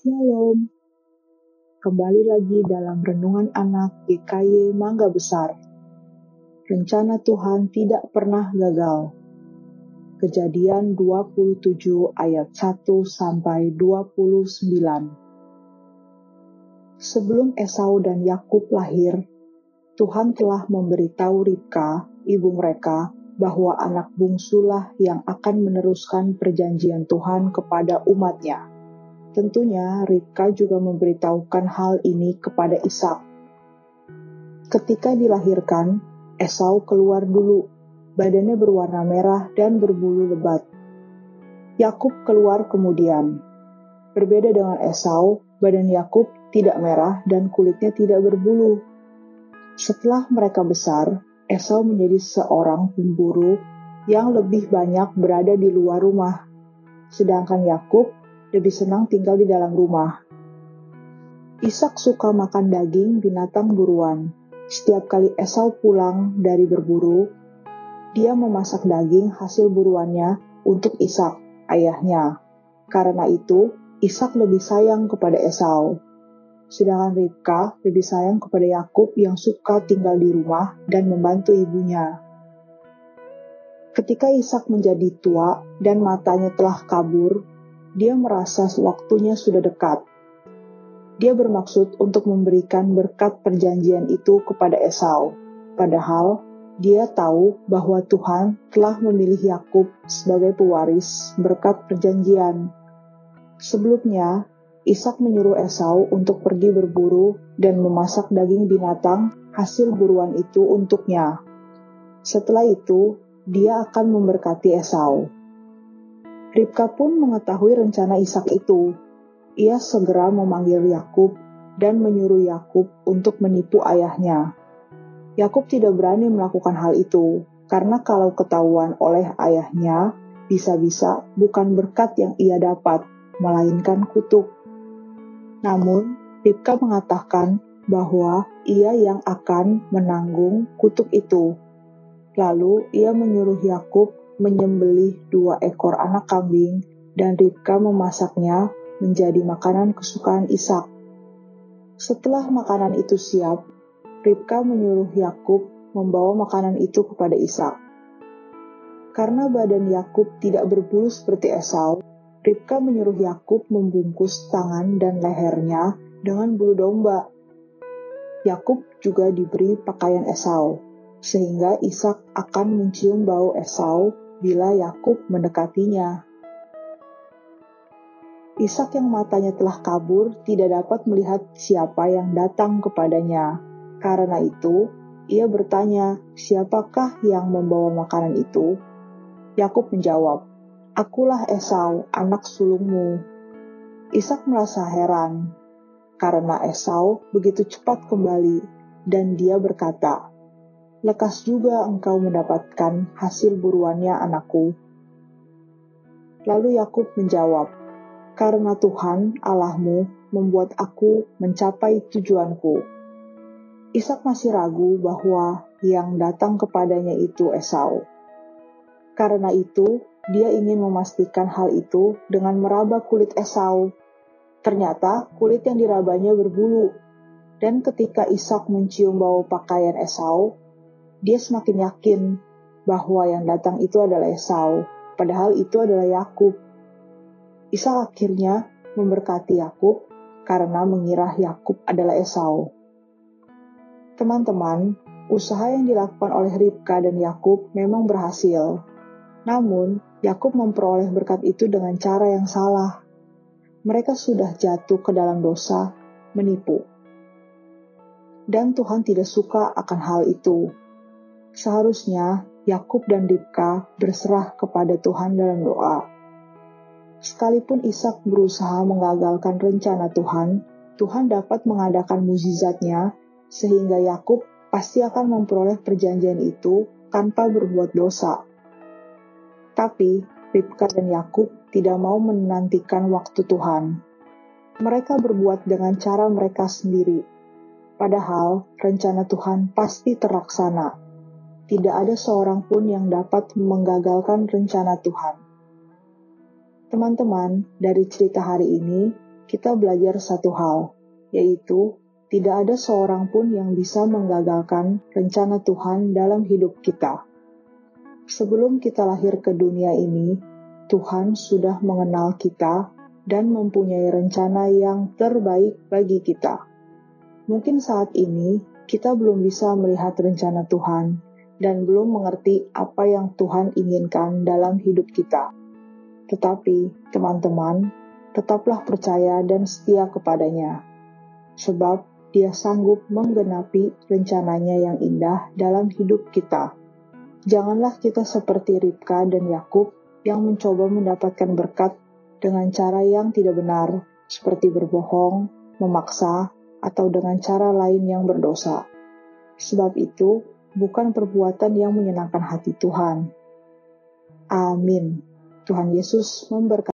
Shalom. Kembali lagi dalam renungan anak GKY Mangga Besar. Rencana Tuhan tidak pernah gagal. Kejadian 27 ayat 1 sampai 29. Sebelum Esau dan Yakub lahir, Tuhan telah memberitahu Ribka, ibu mereka, bahwa anak bungsulah yang akan meneruskan perjanjian Tuhan kepada umatnya. Tentunya Ribka juga memberitahukan hal ini kepada Ishak. Ketika dilahirkan, Esau keluar dulu. Badannya berwarna merah dan berbulu lebat. Yakub keluar kemudian. Berbeda dengan Esau, badan Yakub tidak merah dan kulitnya tidak berbulu. Setelah mereka besar, Esau menjadi seorang pemburu yang lebih banyak berada di luar rumah. Sedangkan Yakub lebih senang tinggal di dalam rumah. Ishak suka makan daging binatang buruan. Setiap kali Esau pulang dari berburu, dia memasak daging hasil buruannya untuk Ishak, ayahnya. Karena itu, Ishak lebih sayang kepada Esau. Sedangkan Ribka lebih sayang kepada Yakub yang suka tinggal di rumah dan membantu ibunya. Ketika Ishak menjadi tua dan matanya telah kabur, dia merasa waktunya sudah dekat. Dia bermaksud untuk memberikan berkat perjanjian itu kepada Esau, padahal dia tahu bahwa Tuhan telah memilih Yakub sebagai pewaris berkat perjanjian. Sebelumnya, Ishak menyuruh Esau untuk pergi berburu dan memasak daging binatang hasil buruan itu untuknya. Setelah itu, dia akan memberkati Esau. Ribka pun mengetahui rencana Ishak itu. Ia segera memanggil Yakub dan menyuruh Yakub untuk menipu ayahnya. Yakub tidak berani melakukan hal itu karena kalau ketahuan oleh ayahnya, bisa-bisa bukan berkat yang ia dapat, melainkan kutuk. Namun, Ribka mengatakan bahwa ia yang akan menanggung kutuk itu. Lalu ia menyuruh Yakub menyembelih dua ekor anak kambing dan Ribka memasaknya menjadi makanan kesukaan Ishak. Setelah makanan itu siap, Ribka menyuruh Yakub membawa makanan itu kepada Ishak. Karena badan Yakub tidak berbulu seperti Esau, Ribka menyuruh Yakub membungkus tangan dan lehernya dengan bulu domba. Yakub juga diberi pakaian Esau, sehingga Ishak akan mencium bau Esau bila Yakub mendekatinya. Ishak yang matanya telah kabur tidak dapat melihat siapa yang datang kepadanya. Karena itu, ia bertanya, "Siapakah yang membawa makanan itu?" Yakub menjawab, "Akulah Esau, anak sulungmu." Ishak merasa heran karena Esau begitu cepat kembali, dan dia berkata, lekas juga engkau mendapatkan hasil buruannya anakku. Lalu Yakub menjawab, karena Tuhan Allahmu membuat aku mencapai tujuanku. Ishak masih ragu bahwa yang datang kepadanya itu Esau. Karena itu, dia ingin memastikan hal itu dengan meraba kulit Esau. Ternyata kulit yang dirabanya berbulu. Dan ketika Ishak mencium bau pakaian Esau, dia semakin yakin bahwa yang datang itu adalah Esau, padahal itu adalah Yakub. Isa akhirnya memberkati Yakub karena mengira Yakub adalah Esau. Teman-teman, usaha yang dilakukan oleh Ribka dan Yakub memang berhasil. Namun, Yakub memperoleh berkat itu dengan cara yang salah. Mereka sudah jatuh ke dalam dosa, menipu. Dan Tuhan tidak suka akan hal itu. Seharusnya Yakub dan Ribka berserah kepada Tuhan dalam doa. Sekalipun Ishak berusaha mengagalkan rencana Tuhan, Tuhan dapat mengadakan mujizatnya sehingga Yakub pasti akan memperoleh perjanjian itu tanpa berbuat dosa. Tapi Ribka dan Yakub tidak mau menantikan waktu Tuhan. Mereka berbuat dengan cara mereka sendiri. Padahal rencana Tuhan pasti terlaksana tidak ada seorang pun yang dapat menggagalkan rencana Tuhan. Teman-teman, dari cerita hari ini, kita belajar satu hal, yaitu tidak ada seorang pun yang bisa menggagalkan rencana Tuhan dalam hidup kita. Sebelum kita lahir ke dunia ini, Tuhan sudah mengenal kita dan mempunyai rencana yang terbaik bagi kita. Mungkin saat ini kita belum bisa melihat rencana Tuhan dan belum mengerti apa yang Tuhan inginkan dalam hidup kita. Tetapi, teman-teman, tetaplah percaya dan setia kepadanya, sebab Dia sanggup menggenapi rencananya yang indah dalam hidup kita. Janganlah kita seperti Ribka dan Yakub yang mencoba mendapatkan berkat dengan cara yang tidak benar, seperti berbohong, memaksa, atau dengan cara lain yang berdosa. Sebab itu, bukan perbuatan yang menyenangkan hati Tuhan. Amin. Tuhan Yesus memberkati.